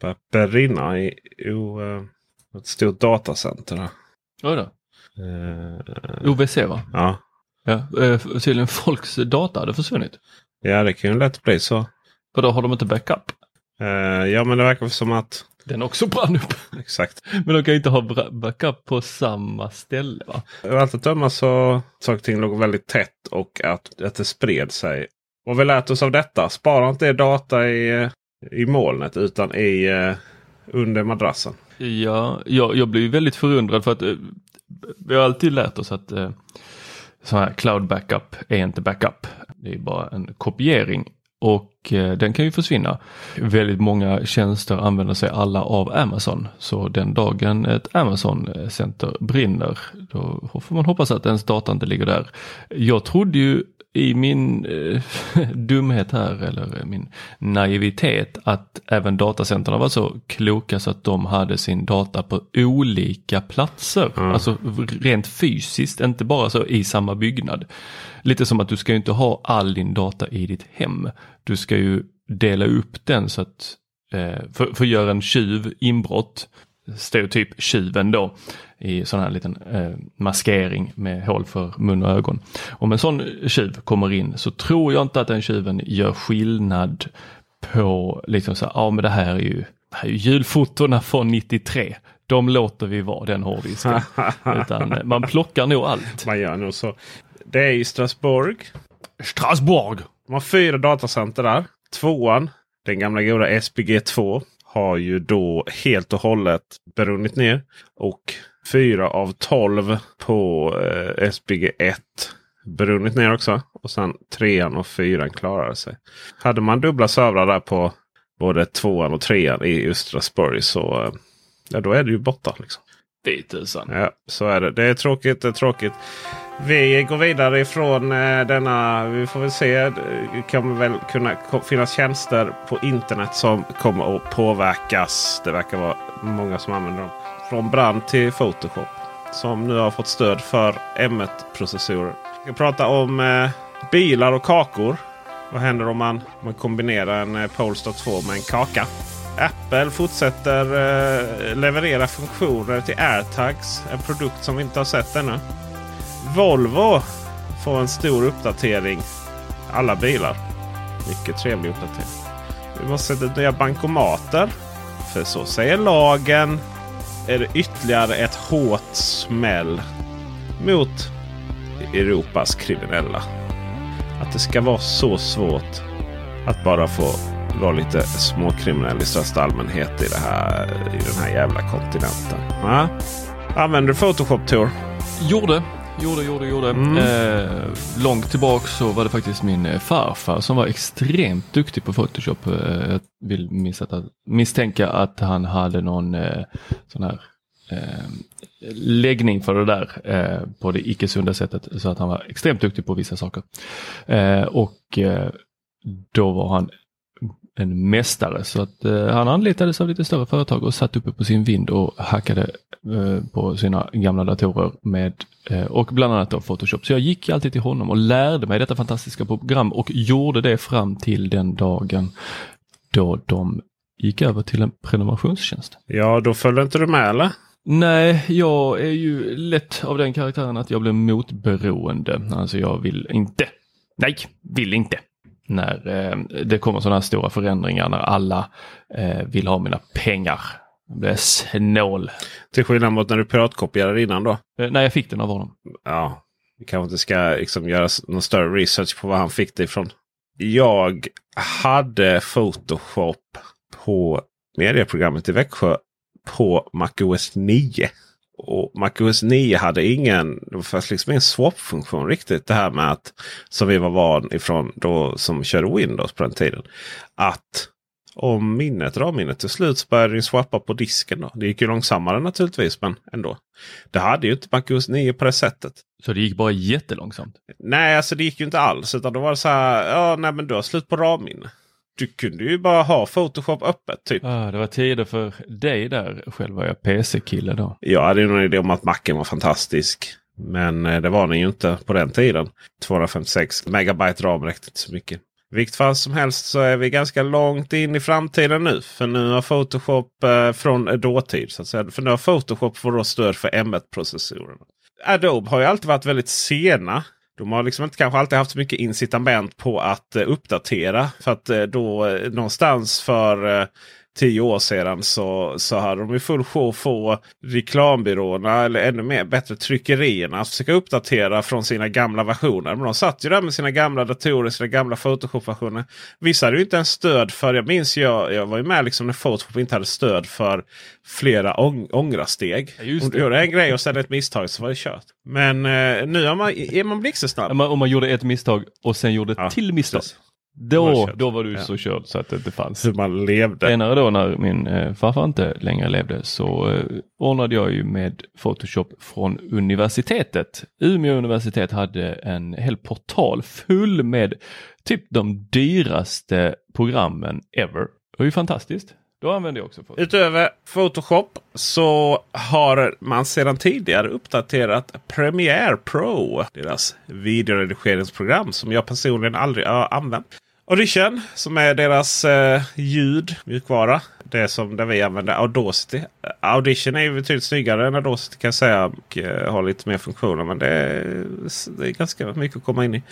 Börjar brinna i eh, ett stort datacenter här. Oj då. Eh, OVC va? ja. Ja. Eh, tydligen folks data hade försvunnit. ja, det kan ju lätt bli så. För då har de inte backup. Eh, ja, men det verkar som att... Den också brann upp. Exakt. Men de kan ju inte ha backup på samma ställe va? Av allt att döma så saker och ting låg väldigt tätt och att, att det spred sig. Och vi lärt oss av detta. Spara inte er data i, i molnet utan i eh, under madrassen. Ja, jag, jag blir väldigt förundrad för att eh, vi har alltid lärt oss att eh, så här cloud backup är inte backup. Det är bara en kopiering och eh, den kan ju försvinna. Väldigt många tjänster använder sig alla av Amazon. Så den dagen ett Amazon center brinner då får man hoppas att ens data inte ligger där. Jag trodde ju i min eh, dumhet här eller min naivitet att även datacenterna var så kloka så att de hade sin data på olika platser. Alltså rent fysiskt, inte bara så i samma byggnad. Lite som att du ska ju inte ha all din data i ditt hem. Du ska ju dela upp den så att eh, för, för gör en tjuv inbrott, stereotyp tjuven då, i sån här liten eh, maskering med hål för mun och ögon. Om en sån tjuv kommer in så tror jag inte att den tjuven gör skillnad på liksom så här, ja men det här är ju, det här är ju julfotona från 93. De låter vi vara den hårddisken. Utan eh, man plockar nog allt. Man gör nog så. Det är i Strasbourg. Strasbourg! De har fyra datacenter där. Tvåan, den gamla goda SBG2, har ju då helt och hållet brunnit ner. Och fyra av tolv på eh, SBG1 brunnit ner också. Och sen trean och fyran klarade sig. Hade man dubbla servrar där på både tvåan och trean i Östra Spurg så eh, ja, då är det ju borta. Liksom. Det är tusan. Ja, så är det. Det är tråkigt. Det är tråkigt. Vi går vidare ifrån eh, denna. Vi får väl se. Det kommer väl kunna finnas tjänster på internet som kommer att påverkas. Det verkar vara många som använder dem. Från brand till Photoshop. Som nu har fått stöd för M1-processorer. Vi ska prata om eh, bilar och kakor. Vad händer om man, om man kombinerar en eh, Polestar 2 med en kaka? Apple fortsätter eh, leverera funktioner till AirTags. En produkt som vi inte har sett ännu. Volvo får en stor uppdatering. Alla bilar. Mycket trevlig uppdatering. Vi måste sätta nya bankomater. För så säger lagen. Är det ytterligare ett hårt smäll mot Europas kriminella. Att det ska vara så svårt att bara få vara lite småkriminell i största allmänhet i, det här, i den här jävla kontinenten. Ja. Använder du Photoshop Tor? Gjorde gjorde, gjorde, gjorde. Mm. Eh, långt tillbaks så var det faktiskt min eh, farfar som var extremt duktig på Photoshop. Eh, jag vill misstänka, misstänka att han hade någon eh, sån här eh, läggning för det där eh, på det icke sunda sättet så att han var extremt duktig på vissa saker. Och då var han en mästare så att eh, han anlitades av lite större företag och satt uppe på sin vind och hackade eh, på sina gamla datorer med eh, och bland annat då Photoshop. Så jag gick alltid till honom och lärde mig detta fantastiska program och gjorde det fram till den dagen då de gick över till en prenumerationstjänst. Ja, då följde inte du med eller? Nej, jag är ju lätt av den karaktären att jag blir motberoende. Alltså jag vill inte. Nej, vill inte. När eh, det kommer sådana här stora förändringar när alla eh, vill ha mina pengar. Jag blir snål. Till skillnad mot när du piratkopierade innan då? Eh, nej, jag fick den av honom. Ja, vi kanske inte ska liksom göra någon större research på var han fick det ifrån. Jag hade Photoshop på medieprogrammet i Växjö på MacOS 9. Och MacOS 9 hade ingen, det fanns liksom ingen swap-funktion riktigt. Det här med att, som vi var van ifrån då som körde Windows på den tiden. Att om minnet, RAM-minnet till slut så började den swappa på disken. Då. Det gick ju långsammare naturligtvis men ändå. Det hade ju inte MacOS 9 på det sättet. Så det gick bara jättelångsamt? Nej, alltså det gick ju inte alls. Utan då var det så här, ja nej men du har slut på RAM-minne. Du kunde ju bara ha Photoshop öppet. Typ. Ah, det var tider för dig där. Själv var jag PC-kille då. Jag hade ju någon idé om att Macen var fantastisk. Men eh, det var den ju inte på den tiden. 256 megabyte ram räckte inte så mycket. Vilket fall som helst så är vi ganska långt in i framtiden nu. För nu har Photoshop eh, från dåtid. Så att säga. För nu har Photoshop då stöd för M1-processorerna. Adobe har ju alltid varit väldigt sena. De har liksom inte kanske alltid haft så mycket incitament på att eh, uppdatera. För att eh, då eh, någonstans för tio år sedan så, så hade de ju full show få reklambyråerna eller ännu mer bättre tryckerierna att försöka uppdatera från sina gamla versioner. Men de satt ju där med sina gamla datorer, sina gamla Photoshop-versioner. Vissa hade ju inte ens stöd för, jag minns jag, jag var ju med liksom när Photoshop inte hade stöd för flera ång ångrasteg. Ja, Om du gjorde en grej och sen ett misstag så var det kört. Men eh, nu är man, är man blixtsnabb. Om man gjorde ett misstag och sen gjorde ett Ja, till misstag. precis. Då var Då, var du Ja. så körd så att det inte fanns. Hur man levde. Senare då när min eh, farfar inte längre levde så eh, ordnade jag ju med Photoshop från universitetet. Umeå universitet hade en hel portal full med typ de dyraste programmen ever. Det var ju fantastiskt. Då använde jag också Photoshop. Utöver Photoshop så har man sedan tidigare uppdaterat Premiere Pro. Deras videoredigeringsprogram som jag personligen aldrig har använt. Audition som är deras eh, ljud, mjukvara. Det som där vi använder Audacity. Audition är ju betydligt snyggare än Audacity kan jag säga. Och eh, har lite mer funktioner. Men det är, det är ganska mycket att komma in i.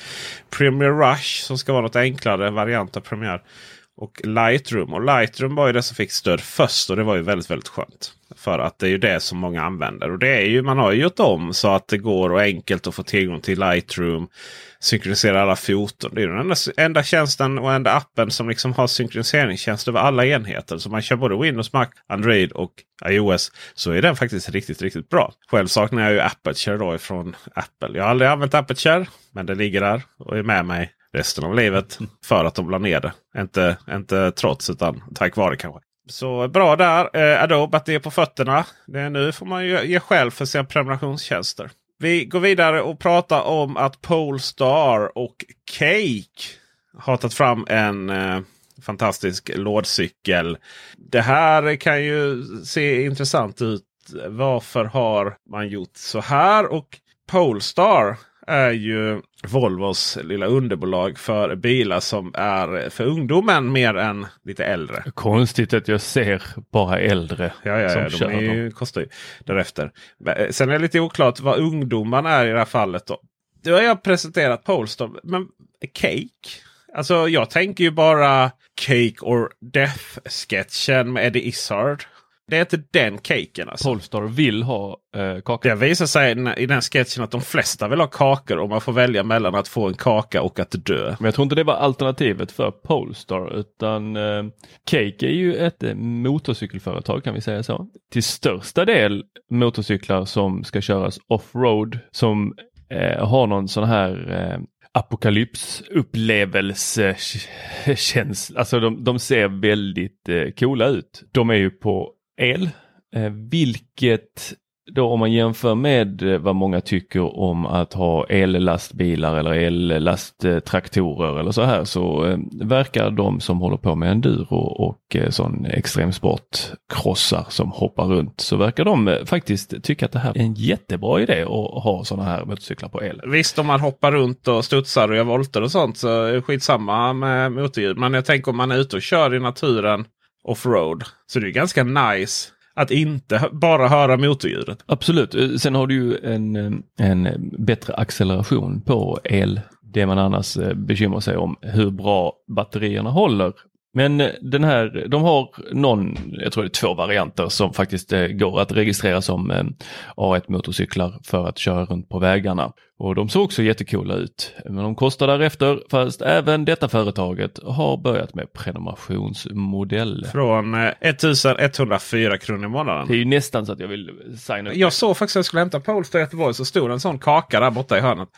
Premiere Rush som ska vara något enklare variant av Premiere. Och Lightroom. Och Lightroom var ju det som fick stöd först och det var ju väldigt väldigt skönt. För att det är ju det som många använder. Och det är ju, man har ju gjort om så att det går och enkelt att få tillgång till Lightroom. Synkronisera alla foton. Det är den enda, enda tjänsten och enda appen som liksom har synkroniseringstjänst över alla enheter. Så man kör både Windows, Mac, Android och iOS. Så är den faktiskt riktigt, riktigt bra. Själv saknar jag ju Aperture då ifrån Apple. Jag har aldrig använt Aperture. Men det ligger där och är med mig resten av livet. För att de la ner det. Inte, inte trots utan tack vare kanske. Så bra där. Eh, Adobe att det är på fötterna. Det är nu får man ju ge själv för sina prenumerationstjänster. Vi går vidare och pratar om att Polestar och Cake har tagit fram en eh, fantastisk lådcykel. Det här kan ju se intressant ut. Varför har man gjort så här? Och Polestar är ju Volvos lilla underbolag för bilar som är för ungdomen mer än lite äldre. Konstigt att jag ser bara äldre Ja, ja, som ja de kör är ju, kostar ju därefter. Eh, Sen är det lite oklart vad ungdomarna är i det här fallet. Då. Då har jag presenterat Polestar. Men Cake? Alltså jag tänker ju bara Cake or Death-sketchen med Eddie Izzard. Det är inte den caken alltså. Polestar vill ha eh, kaka. Det visar sig i- den sketchen att de flesta vill ha kakor och man får välja mellan att få en kaka och att dö. Men jag tror inte det var alternativet för Polestar utan eh, Cake är ju ett eh, motorcykelföretag kan vi säga så. Till största del motorcyklar som ska köras offroad som eh, har någon sån här eh, apokalypsupplevelse Alltså de, de ser väldigt eh, coola ut. De är ju på el, eh, vilket då om man jämför med eh, vad många tycker om att ha ellastbilar eller ellasttraktorer eller så här så eh, verkar de som håller på med enduro och sån extremsport krossar som hoppar runt så verkar de faktiskt tycka att det här är en jättebra idé att ha sådana här motorcyklar på el. Visst om man hoppar runt och studsar och gör volter och sånt så är det skitsamma med motorljud. Men jag tänker om man är ute och kör i naturen offroad så det är ganska nice att inte bara höra motorljudet. Absolut. Eh, sen har du ju en, eh, en bättre acceleration på el. Det man annars eh, bekymrar sig om hur bra batterierna håller. Men eh, den här, de har någon, jag tror det är två varianter som faktiskt eh, går att registrera som eh, A1 motorcyklar för att köra runt på vägarna. Och de såg också jättekula ut. Men de kostar därefter fast även detta företaget har börjat med prenumerationsmodell. Från eh, 1104 kronor i månaden. Det är ju nästan så att jag vill signa upp. Jag såg faktiskt att jag skulle hämta Polestar i Göteborg så stod en sån kaka där borta i hörnet.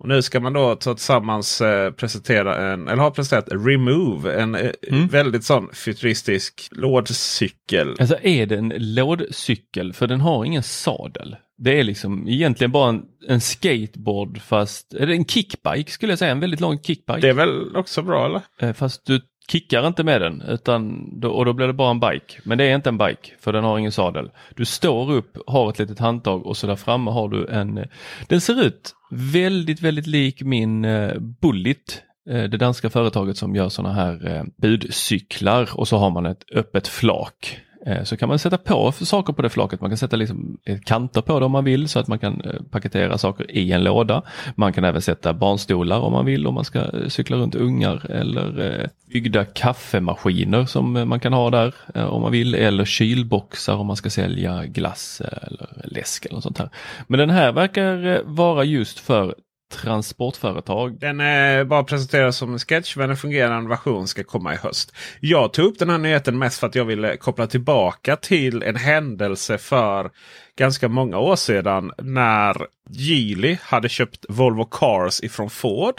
Och nu ska man då ta tillsammans eh, presentera en, eller har presenterat Remove. En eh, väldigt sån futuristisk lådcykel. Alltså är det en lådcykel för den har ingen sadel. Det är liksom egentligen bara en, en skateboard fast, det en kickbike skulle jag säga, en väldigt lång kickbike. Det är väl också bra eller? Eh, Fast du kickar inte med den utan då, och då blir det bara en bike. Men det är inte en bike för den har ingen sadel. Du står upp, har ett litet handtag och så där framme har du en, den ser ut väldigt, väldigt lik min eh, Bullit. eh, Det danska företaget som gör sådana här eh, budcyklar och så har man ett öppet flak. Eh, så kan man sätta på saker på det flaket. Man kan sätta liksom eh, kanter på det om man vill så att man kan eh, paketera saker i en låda. Man kan även sätta barnstolar om man vill om man ska cykla runt ungar eller byggda kaffemaskiner som man kan ha där om man vill eller kylboxar om man ska sälja glass eller läsk eller något sånt här. Men den här verkar vara just för transportföretag. Den är bara presenterad som en sketch men en fungerande version ska komma i höst. Jag tog upp den här nyheten mest för att jag ville koppla tillbaka till en händelse för ganska många år sedan. När Geely hade köpt Volvo Cars ifrån Ford.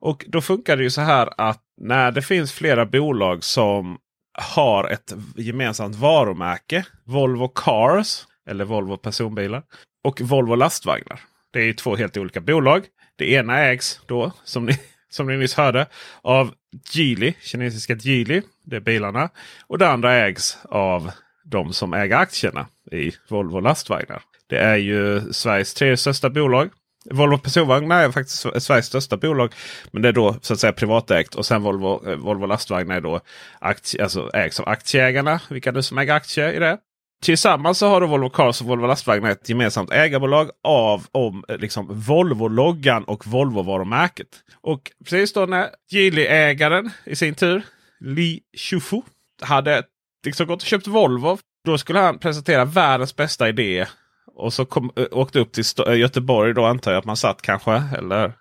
Och då funkar det ju så här att när det finns flera bolag som har ett gemensamt varumärke. Volvo Cars eller Volvo personbilar och Volvo lastvagnar. Det är ju två helt olika bolag. Det ena ägs då, som ni, som ni nyss hörde, av Geely, kinesiska Geely. Det är bilarna. Och det andra ägs av de som äger aktierna i Volvo lastvagnar. Det är ju Sveriges tredje största bolag. Volvo personvagnar är faktiskt Sveriges största bolag. Men det är då så att säga privatägt. Och sen Volvo, eh, Volvo lastvagnar är då aktie, alltså ägs av aktieägarna. Vilka nu som äger aktier i det. Tillsammans så har då Volvo Cars och Volvo lastvagnar ett gemensamt ägarbolag av om eh, liksom Volvo-loggan och Volvo-varumärket. Och precis då när Geely-ägaren i sin tur, Li Shufu, hade liksom gått och köpt Volvo. Då skulle han presentera världens bästa idé. Och så kom, eh, åkte upp till Sto- eh, Göteborg då antar jag att man satt kanske. Eller,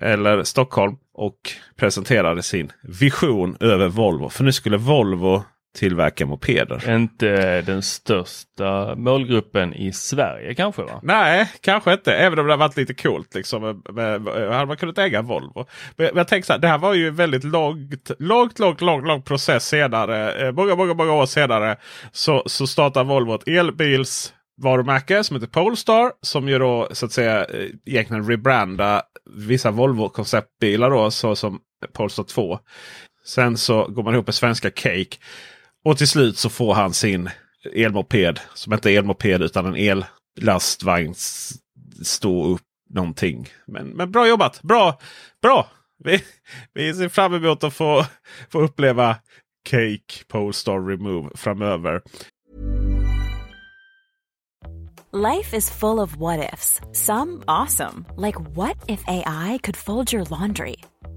eller Stockholm. Och presenterade sin vision över Volvo. För nu skulle Volvo tillverka mopeder. Inte den största målgruppen i Sverige kanske va? Nej, kanske inte. Även om det har varit lite coolt. Liksom, med, med, hade man kunnat äga Volvo. Men, men jag tänker så här, det här var ju en väldigt långt, långt, långt, långt, lång process senare. Eh, många, många, många år senare så, så startar Volvo ett elbilsvarumärke som heter Polestar. Som ju då så att säga eh, egentligen rebranda vissa Volvo konceptbilar då så som Polestar 2. Sen så går man ihop med svenska Cake. Och till slut så får han sin elmoped. Som inte är elmoped utan en ellastvagn. Stå upp någonting. Men, men bra jobbat! Bra! Bra! Vi, vi ser fram emot att få, få uppleva Cake Polestar Remove framöver. Life is full of what ifs. Some awesome, like what if AI could fold your laundry?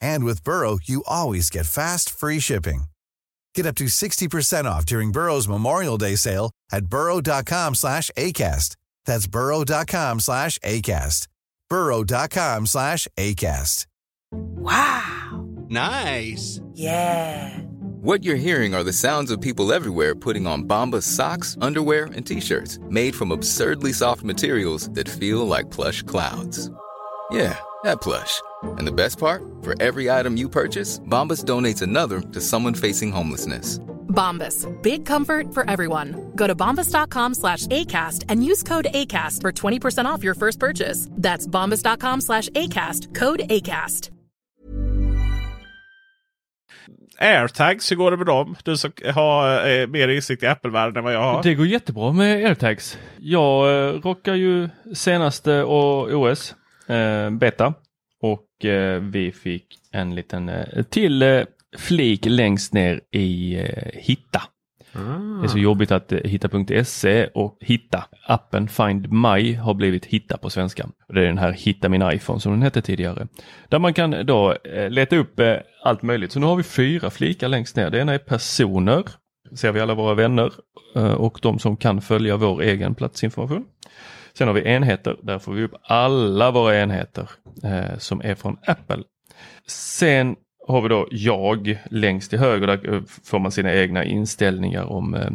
And with Burrow, you always get fast, free shipping. Get up to 60% off during Burrow's Memorial Day sale at burrow.com slash ACAST. That's burrow.com slash ACAST. burrow.com slash ACAST. Wow. Nice. Yeah. What you're hearing are the sounds of people everywhere putting on Bombas socks, underwear, and t-shirts made from absurdly soft materials that feel like plush clouds. Yeah, that plush. And the best part? For every item you purchase, Bombas donates another to someone facing homelessness. Bombas. Big comfort for everyone. Go to bombas.com slash ACAST and use code ACAST for 20% off your first purchase. That's bombas.com slash ACAST. Code ACAST. Airtags, hur går det med dem? Du som har eh, mer insikt i Apple-världen än vad jag har. Det går jättebra med airtags. Jag eh, rockar ju senaste och OS eh, beta och eh, vi fick en liten eh, till eh, flik längst ner i eh, Hitta. Det är så jobbigt att eh, hitta.se och Hitta, appen Find My har blivit Hitta på svenska. Och det är den här Hitta min iPhone som den hette tidigare. Där man kan då eh, leta upp allt möjligt. Så nu har vi fyra flikar längst ner. Det ena är personer, ser vi alla våra vänner och de som kan följa vår egen platsinformation. Sen har vi enheter, där får vi upp alla våra enheter eh, som är från Apple. Sen har vi då jag längst till höger, där eh, får man sina egna inställningar om eh,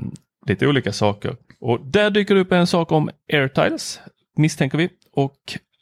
lite olika saker. Och där dyker det upp en sak om AirTiles, misstänker vi. Och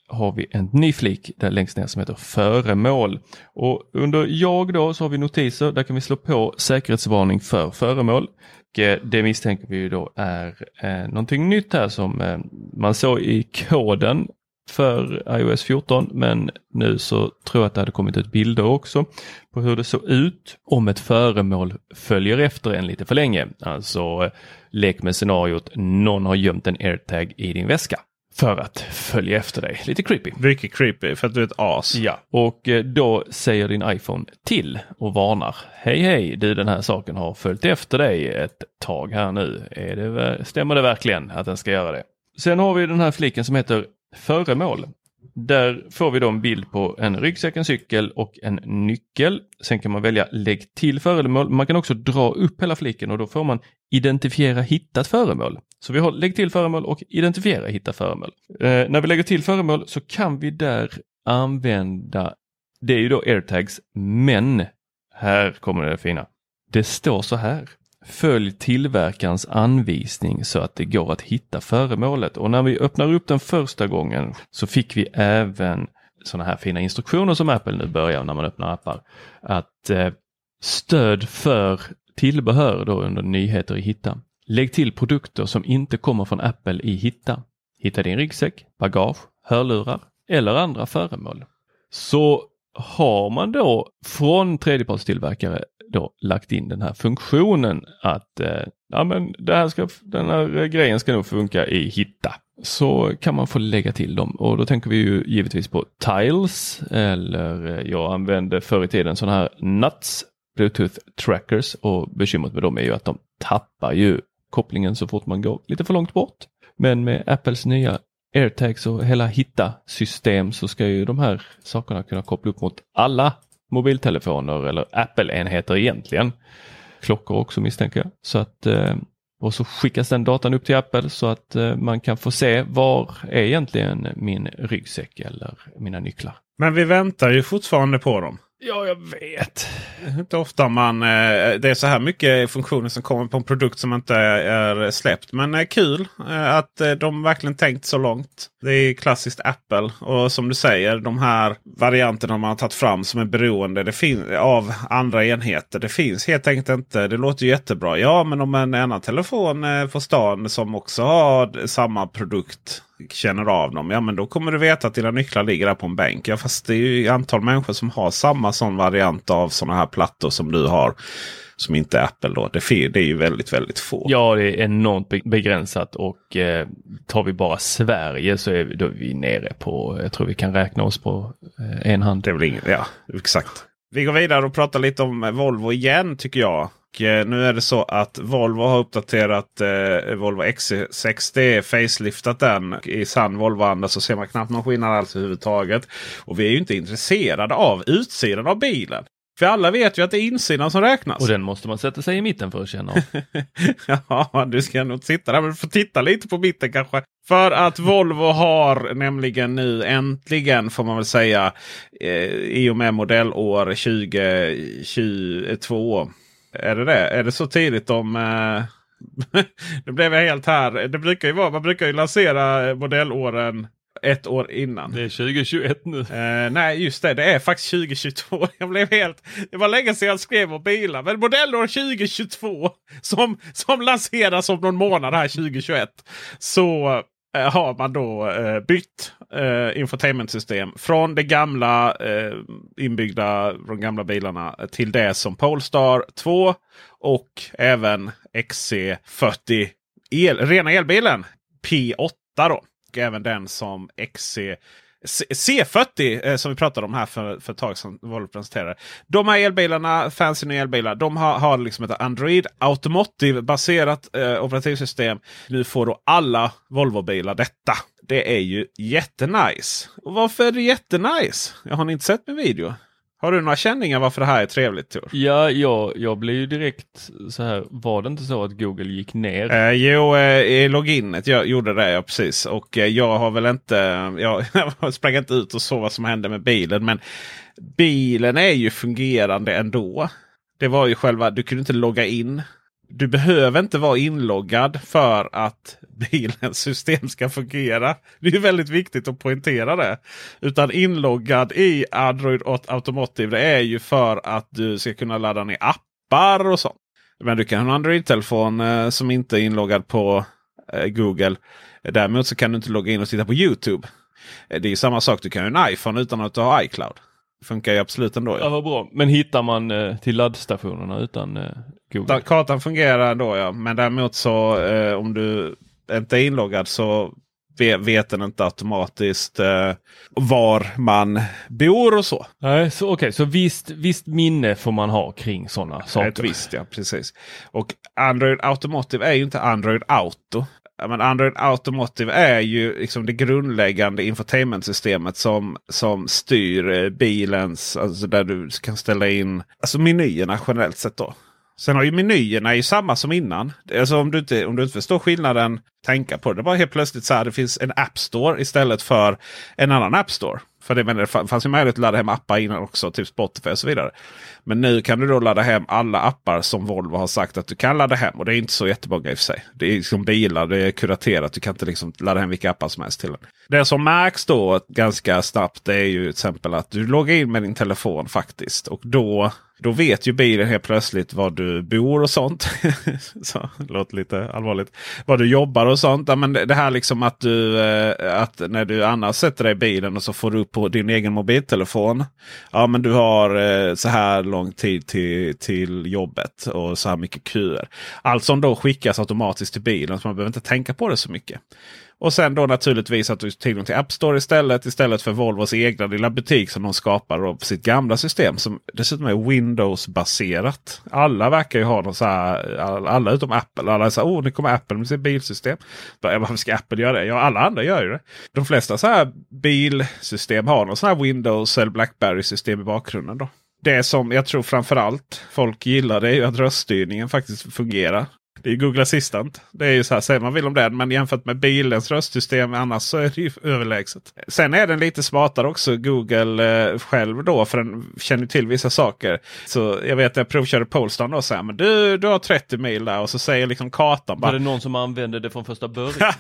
har vi en ny flik där längst ner som heter föremål. Och under jag då så har vi notiser, där kan vi slå på säkerhetsvarning för föremål. Och eh, det misstänker vi ju då är eh, någonting nytt här som eh, man såg i koden för iOS 14 men nu så tror jag att det hade kommit ut bilder också på hur det såg ut om ett föremål följer efter en lite för länge. Alltså eh, lek med scenariot någon har gömt en airtag i din väska för att följa efter dig. Lite creepy. Mycket creepy för att du är ett as. Ja, och eh, då säger din iPhone till och varnar. Hej hej, du den här saken har följt efter dig ett tag här nu. Är det, stämmer det verkligen att den ska göra det? Sen har vi den här fliken som heter föremål. Där får vi då en bild på en ryggsäck, en cykel och en nyckel. Sen kan man välja lägg till föremål. Man kan också dra upp hela fliken och då får man identifiera hittat föremål. Så vi har lägg till föremål och identifiera hittat föremål. Eh, när vi lägger till föremål så kan vi där använda, det är ju då airtags, men här kommer det fina. Det står så här. Följ tillverkarens anvisning så att det går att hitta föremålet. Och när vi öppnar upp den första gången så fick vi även sådana här fina instruktioner som Apple nu börjar när man öppnar appar. Att eh, stöd för tillbehör då under nyheter i Hitta. Lägg till produkter som inte kommer från Apple i Hitta. Hitta din ryggsäck, bagage, hörlurar eller andra föremål. Så har man då från tredjepartstillverkare då lagt in den här funktionen att eh, ja, men det här ska, den här grejen ska nog funka i Hitta. Så kan man få lägga till dem och då tänker vi ju givetvis på Tiles eller eh, jag använde förr i tiden sådana här Nuts Bluetooth trackers och bekymret med dem är ju att de tappar ju kopplingen så fort man går lite för långt bort. Men med Apples nya AirTags och hela hitta-system så ska ju de här sakerna kunna koppla upp mot alla mobiltelefoner eller Apple-enheter egentligen. Klockor också misstänker jag. Så att, eh, och så skickas den datan upp till Apple så att eh, man kan få se var är egentligen min ryggsäck eller mina nycklar. Men vi väntar ju fortfarande på dem. Ja, jag vet. Det är inte ofta man... Eh, det är så här mycket funktioner som kommer på en produkt som inte är släppt. Men eh, kul eh, att de verkligen tänkt så långt. Det är klassiskt Apple. Och som du säger, de här varianterna man har tagit fram som är beroende det av andra enheter. Det finns helt enkelt inte. Det låter ju jättebra. Ja, men om en annan telefon på stan som också har samma produkt känner av dem. Ja men då kommer du veta att dina nycklar ligger där på en bänk. Ja fast det är ju antal människor som har samma sån variant av sådana här plattor som du har. Som inte är Apple då. Det, är ju väldigt väldigt få. Ja, det är enormt be- begränsat och eh, tar vi bara Sverige så är vi, då är vi nere på, jag tror vi kan räkna oss på eh, en hand. Det är väl inget, ja exakt. Vi går vidare och pratar lite om Volvo igen tycker jag. Eh, nu är det så att Volvo har uppdaterat eh, Volvo XC60. Faceliftat den. I sann Volvo-anda så ser man knappt någon skillnad alls överhuvudtaget. Och vi är ju inte intresserade av utsidan av bilen. För alla vet ju att det är insidan som räknas. Och den måste man sätta sig i mitten för att känna av. ja, du ska nog sitta där. Men du får titta lite på mitten kanske. För att Volvo har nämligen nu äntligen får man väl säga eh, i och med modellår 2022. Är det det? Är det så tidigt om... Eh, nu blev jag helt här. Det brukar ju vara, man brukar ju lansera modellåren ett år innan. Det är 2021 nu. Eh, nej, just det. Det är faktiskt 2022. Jag blev helt... Det var länge sedan jag skrev om bilar. Men modellår 2022 som, som lanseras om någon månad här 2021. Så eh, har man då eh, bytt eh, infotainmentsystem från det gamla eh, inbyggda, de gamla bilarna till det som Polestar 2 och även XC40 el, rena elbilen P8 då. Och även den som XC C40 eh, som vi pratade om här för, för ett tag sedan. Volvo presenterade. De här elbilarna, fancy nya elbilar, de har, har liksom ett Android Automotive baserat eh, operativsystem. Nu får då alla Volvo-bilar detta. Det är ju jättenice. Och varför är det jättenice? Jag har ni inte sett min video? Har du några känningar varför det här är trevligt Tor? Ja, jag, jag blev ju direkt så här, var det inte så att Google gick ner? Eh, jo, eh, i loginet jag gjorde det ja, precis. Och eh, jag har väl inte, jag, jag sprang inte ut och såg vad som hände med bilen. Men bilen är ju fungerande ändå. Det var ju själva, du kunde inte logga in. Du behöver inte vara inloggad för att bilens system ska fungera. Det är väldigt viktigt att poängtera det. Utan inloggad i Android Automotive det är ju för att du ska kunna ladda ner appar och sånt. Men du kan ha en Android-telefon eh, som inte är inloggad på eh, Google. Däremot så kan du inte logga in och titta på Youtube. Eh, det är ju samma sak. Du kan ha en iPhone utan att du har iCloud. Funkar ju absolut ändå. Ja, vad bra. Men hittar man eh, till laddstationerna utan eh, Google? Kartan fungerar då ja. Men däremot så eh, om du inte är inloggad så ve- vet den inte automatiskt eh, var man bor och så. Nej, så okej, så visst, visst minne får man ha kring sådana saker. Ett visst ja, precis. Och Android Automotive är ju inte Android Auto. Men Android Automotive är ju liksom det grundläggande infotainmentsystemet som, som styr eh, bilens, alltså där du kan ställa in alltså menyerna generellt sett. då. Sen har ju menyerna ju samma som innan. Alltså om du inte, om du inte förstår skillnaden, tänka på det. Det var helt plötsligt så här, det finns en App Store istället för en annan App Store. För det, men det fanns ju möjlighet att ladda hem appar innan också, typ Spotify och så vidare. Men nu kan du då ladda hem alla appar som Volvo har sagt att du kan ladda hem. Och det är inte så jättemånga i och för sig. Det är liksom bilar, det är kuraterat. Du kan inte liksom ladda hem vilka appar som helst till den. Det som märks då ganska snabbt det är ju till exempel att du loggar in med din telefon faktiskt. Och då då vet ju bilen helt plötsligt var du bor och sånt. så, det låter lite allvarligt. Var du jobbar och sånt. Ja, men det, här liksom att du eh, att när du annars sätter dig i bilen och så får du upp på din egen mobiltelefon. Ja men du har eh, så här lång tid till, till jobbet och så här mycket köer. Allt som då skickas automatiskt till bilen så man behöver inte tänka på det så mycket. Och sen då naturligtvis att du har tillgång till App Store istället. Istället för Volvos egna lilla butik som de skapar då på sitt gamla system. Som dessutom är Windows-baserat. Alla verkar ju ha någon så här, alla utom Apple. Alla säger så oh nu kommer Apple med sitt bilsystem. Varför ska Apple göra det? Ja alla andra gör ju det. De flesta så här bilsystem har någon sån här Windows eller Blackberry-system i bakgrunden. då. Det som jag tror framförallt folk gillar det är ju att röststyrningen faktiskt fungerar. Det är Google Assistant. Det är ju så här, säger man vill om den. Men jämfört med bilens röstsystem annars så är det ju överlägset. Sen är den lite smartare också Google eh, själv då. För den känner till vissa saker. Så jag vet att jag provkörde Polestar och säger men du, du har 30 mil där. Och så säger liksom kartan Var bara. det någon som använde det från första början?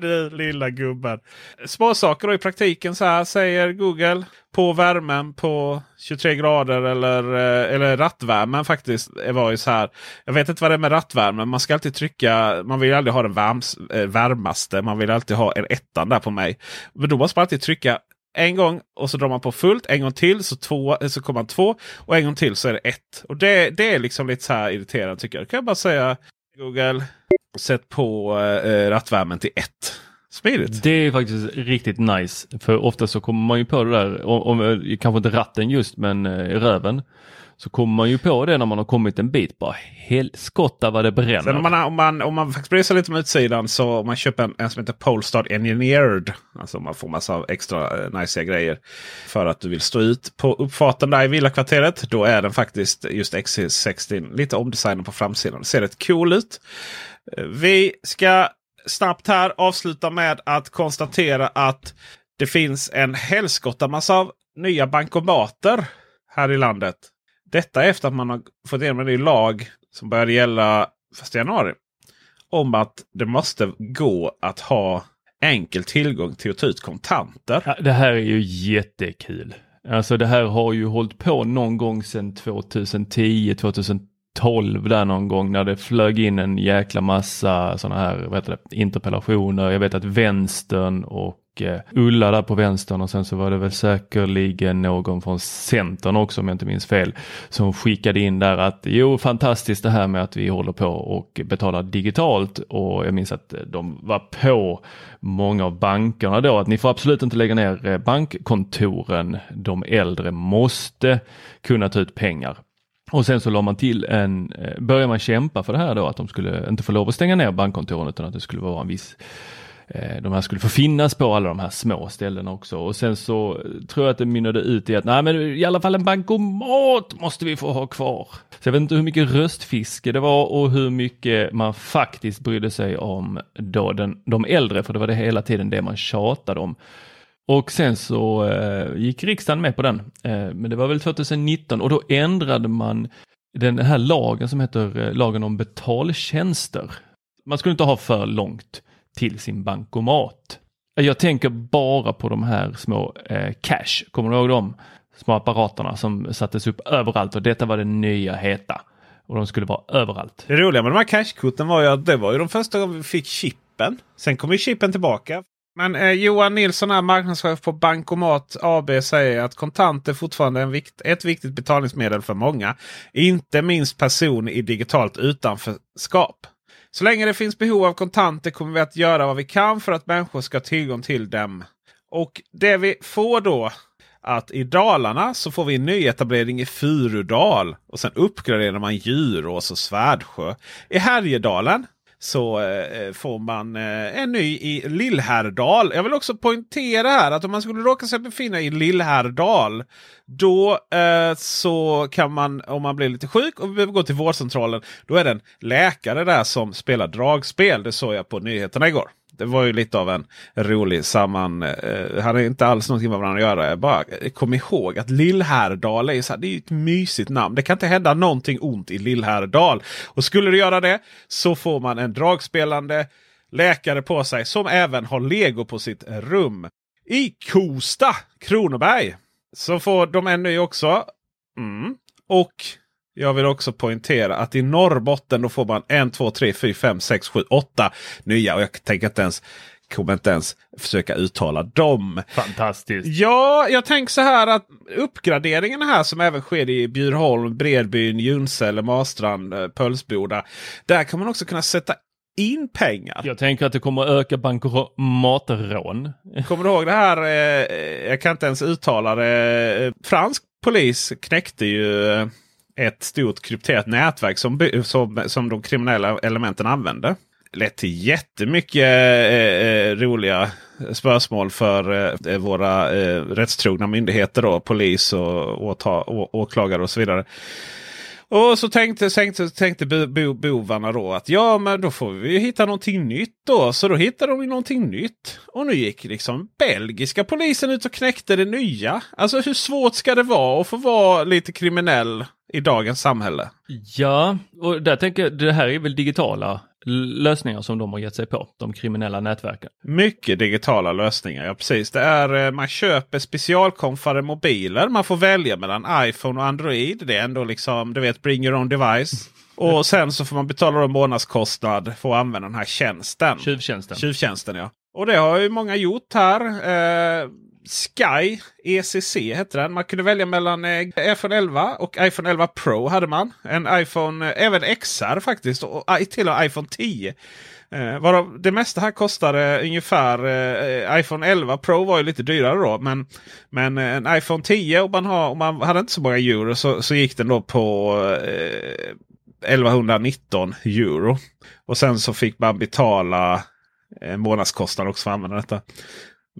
du lilla gubben. Små saker då i praktiken så här säger Google. På värmen på 23 grader eller, eh, eller rattvärmen faktiskt. Var ju så här. Jag vet inte vad det är med rattvärmen. Man ska alltid trycka. Man vill aldrig ha den varms, eh, varmaste. Man vill alltid ha en ettan där på mig. Men då måste man alltid trycka en gång och så drar man på fullt. En gång till så, två, eh, så kommer man två. Och en gång till så är det ett. Och det, det är liksom lite så här irriterande tycker jag. Då Kan jag bara säga Google. Sätt på eh, rattvärmen till ett. Smidigt. Det är faktiskt riktigt nice. För ofta så kommer man ju på det där, om, om, kanske inte ratten just men eh, röven. Så kommer man ju på det när man har kommit en bit. Bara helskotta vad det bränner. Sen om man, om man, om man faktiskt bryr sig lite om utsidan så om man köper en, en som heter Polestar Engineered. Alltså man får massa extra eh, nice grejer. För att du vill stå ut på uppfarten där i villakvarteret. Då är den faktiskt just XC60 lite omdesignad på framsidan. Ser rätt cool ut. Eh, Vi ska snabbt här avsluta med att konstatera att det finns en helskotta massa av nya bankomater här i landet. Detta efter att man har fått igenom en ny lag som började gälla 1 januari. Om att det måste gå att ha enkel tillgång till att ta ut kontanter. Ja, det här är ju jättekul. Alltså det här har ju hållit på någon gång sedan 2010, 2012 12 där någon gång när det flög in en jäkla massa sådana här vad heter det, interpellationer. Jag vet att vänstern och eh, Ulla där på vänstern och sen så var det väl säkerligen någon från Centern också om jag inte minns fel som skickade in där att jo fantastiskt det här med att vi håller på och betalar digitalt och jag minns att de var på många av bankerna då att ni får absolut inte lägga ner eh, bankkontoren. De äldre måste kunna ta ut pengar. Och sen så la man till en, eh, började man kämpa för det här då att de skulle inte få lov att stänga ner bankkontoren utan att det skulle vara en viss eh, de här skulle få finnas på alla de här små ställena också och sen så eh, tror jag att det mynnade ut i att nej men i alla fall en bankomat måste vi få ha kvar. Så jag vet inte hur mycket röstfiske det var och hur mycket man faktiskt brydde sig om då den, de äldre för det var det hela tiden det man tjatade om. Och sen så eh, gick riksdagen med på den. Eh, men det var väl 2019 och då ändrade man den här lagen som heter eh, lagen om betaltjänster. Man skulle inte ha för långt till sin bankomat. Eh, jag tänker bara på de här små eh, cash, kommer du ihåg dem? Små apparaterna som sattes upp överallt och detta var det nya heta. Och de skulle vara överallt. Det roliga med de här cashkorten var ju att det var ju de första gången vi fick chippen. Sen kom ju chippen tillbaka. Men eh, Johan Nilsson, är marknadschef på Bankomat AB, säger att kontanter fortfarande är en vikt, ett viktigt betalningsmedel för många. Inte minst personer i digitalt utanförskap. Så länge det finns behov av kontanter kommer vi att göra vad vi kan för att människor ska ha tillgång till dem. Och det vi får då att i Dalarna så får vi en nyetablering i Furudal. Och sen uppgraderar man Djurås och Svärdsjö. I Härjedalen så eh, eh, får man eh, en ny i Lillhärdal. Jag vill också poängtera här att om man skulle råka sig befinna i Lillhärdal. Då eh, så kan man om man blir lite sjuk och behöver gå till vårdcentralen. Då är det en läkare där som spelar dragspel. Det såg jag på nyheterna igår. Det var ju lite av en rolig samman... Eh, hade inte alls någonting med varandra att göra. Jag bara eh, kom ihåg att Lillhärdal är, så här, det är ett mysigt namn. Det kan inte hända någonting ont i Lillhärdal. Och skulle det göra det så får man en dragspelande läkare på sig som även har lego på sitt rum. I Kosta, Kronoberg. Så får de en ny också. Mm. Och jag vill också poängtera att i Norrbotten då får man 1, 2, 3, 4, 5, 6, 7, 8 nya. Och jag tänker inte ens, kommer inte ens försöka uttala dem. Fantastiskt. Ja, jag tänker så här att uppgraderingarna här som även sker i Bjurholm, Bredbyn, Junsele, Marstrand, eh, Pölsboda. Där kan man också kunna sätta in pengar. Jag tänker att det kommer att öka bankomatrån. Kommer du ihåg det här? Eh, jag kan inte ens uttala det. Eh, Fransk polis knäckte ju eh, ett stort krypterat nätverk som, som, som de kriminella elementen använde. Lett till jättemycket eh, eh, roliga spörsmål för eh, våra eh, rättstrogna myndigheter. Då, polis och åta, å, åklagare och så vidare. Och så tänkte, tänkte, tänkte bo, bovarna då att ja men då får vi hitta någonting nytt då. Så då hittade de någonting nytt. Och nu gick liksom belgiska polisen ut och knäckte det nya. Alltså hur svårt ska det vara att få vara lite kriminell i dagens samhälle? Ja, och där tänker jag, det här är väl digitala lösningar som de har gett sig på, de kriminella nätverken. Mycket digitala lösningar, ja precis. Det är, eh, man köper specialkonfade mobiler. Man får välja mellan iPhone och Android. Det är ändå liksom, du vet, bring your own device. Och sen så får man betala en månadskostnad för att använda den här tjänsten. Tjuvtjänsten. Tjuvtjänsten ja. Och det har ju många gjort här. Eh, Sky ECC hette den. Man kunde välja mellan eh, iPhone 11 och iPhone 11 Pro hade man. En iPhone, eh, även XR faktiskt. Och till och med iPhone 10. Eh, varav det mesta här kostade ungefär eh, iPhone 11 Pro var ju lite dyrare då. Men, men eh, en iPhone 10 om man, har, om man hade inte så många euro så, så gick den då på eh, 1119 euro. Och sen så fick man betala en månadskostnad också för att använda detta.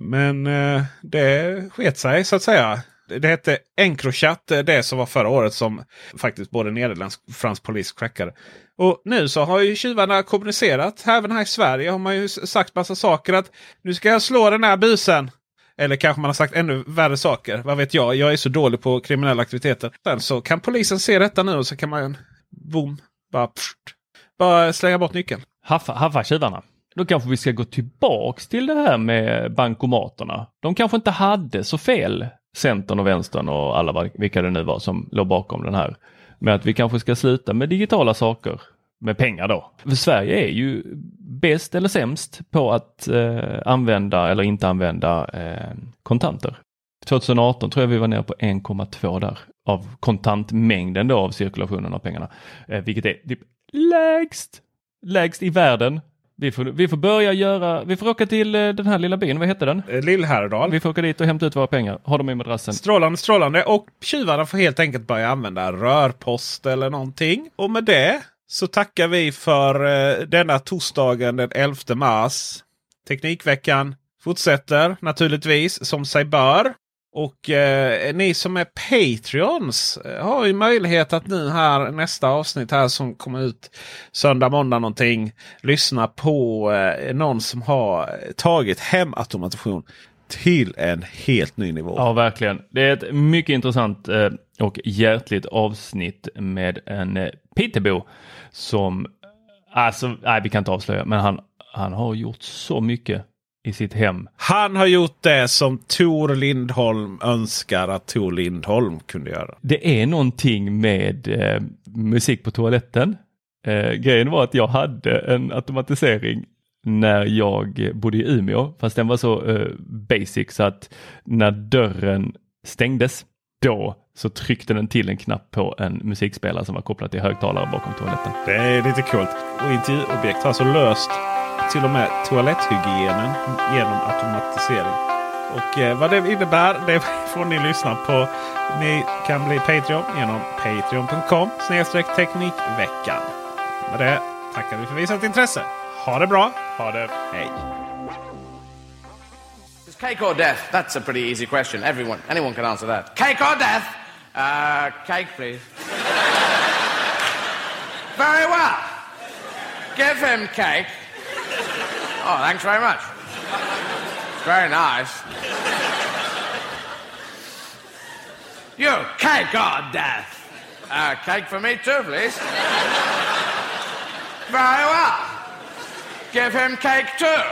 Men eh, det sket sig så att säga. Det hette Encrochat, eh, det som var förra året som faktiskt både nederländsk och fransk polis crackade. Och nu så har ju tjuvarna kommunicerat. Även här i Sverige har man ju sagt massa saker. att Nu ska jag slå den här busen. Eller kanske man har sagt ännu värre saker. Vad vet jag? Jag är så dålig på kriminella aktiviteter. Sen så kan polisen se detta nu och så kan man boom, bara, pst, bara slänga bort nyckeln. Haffa, haffa tjuvarna. Då kanske vi ska gå tillbaks till det här med bankomaterna. De kanske inte hade så fel, Centern och Vänstern och alla vilka det nu var som låg bakom den här. Men att vi kanske ska sluta med digitala saker med pengar då. För Sverige är ju bäst eller sämst på att eh, använda eller inte använda eh, kontanter. 2018 tror jag vi var nere på 1,2 där av kontantmängden då av cirkulationen av pengarna. Eh, vilket är typ lägst, lägst i världen. Vi får, vi får börja göra, vi får åka till eh, den här lilla byn, vad heter den? Eh, Lillhärdal. Vi får åka dit och hämta ut våra pengar, ha dem i madrassen. Strålande, strålande. Och tjuvarna får helt enkelt börja använda rörpost eller någonting. Och med det så tackar vi för eh, denna torsdagen den 11 mars. Teknikveckan fortsätter naturligtvis som sig bör. Och eh, ni som är Patreons eh, har ju möjlighet att nu här nästa avsnitt här som kommer ut söndag, måndag någonting. Lyssna på eh, någon som har tagit hem automation till en helt ny nivå. Ja, verkligen. Det är ett mycket intressant eh, och hjärtligt avsnitt med en eh, Pitebo som, eh, alltså, nej vi kan inte avslöja, men han, han har gjort så mycket i sitt hem. Han har gjort det som Tor Lindholm önskar att Tor Lindholm kunde göra. Det är någonting med eh, musik på toaletten. Eh, grejen var att jag hade en automatisering när jag bodde i Umeå, fast den var så eh, basic så att när dörren stängdes, då så tryckte den till en knapp på en musikspelare som var kopplad till högtalare bakom toaletten. Det är lite coolt. Och intervjuobjekt har alltså löst till och med toaletthygienen genom automatisering. Och eh, vad det innebär det får ni lyssna på. Ni kan bli Patreon genom patreon.com teknikveckan. Med det tackar vi för visat intresse. Ha det bra. Ha det. Hej. Is cake or death? That's a pretty easy question. Everyone, anyone can answer that. Cake or death? Uh, cake, please. Very well. Give him cake. Oh, thanks very much. Very nice. You, cake or death? Uh, cake for me too, please. Very well. Give him cake too.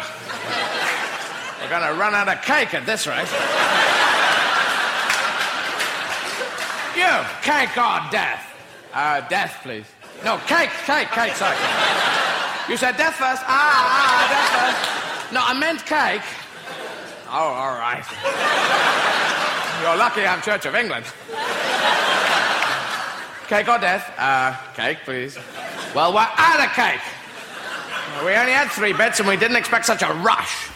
We're going to run out of cake at this rate. You, cake or death? Uh, death, please. No, cake, cake, cake, sorry. You said death first. Ah, ah, death first. No, I meant cake. Oh, all right. You're lucky I'm Church of England. Cake or death? Uh, cake, please. Well, we're out of cake. We only had three bits and we didn't expect such a rush.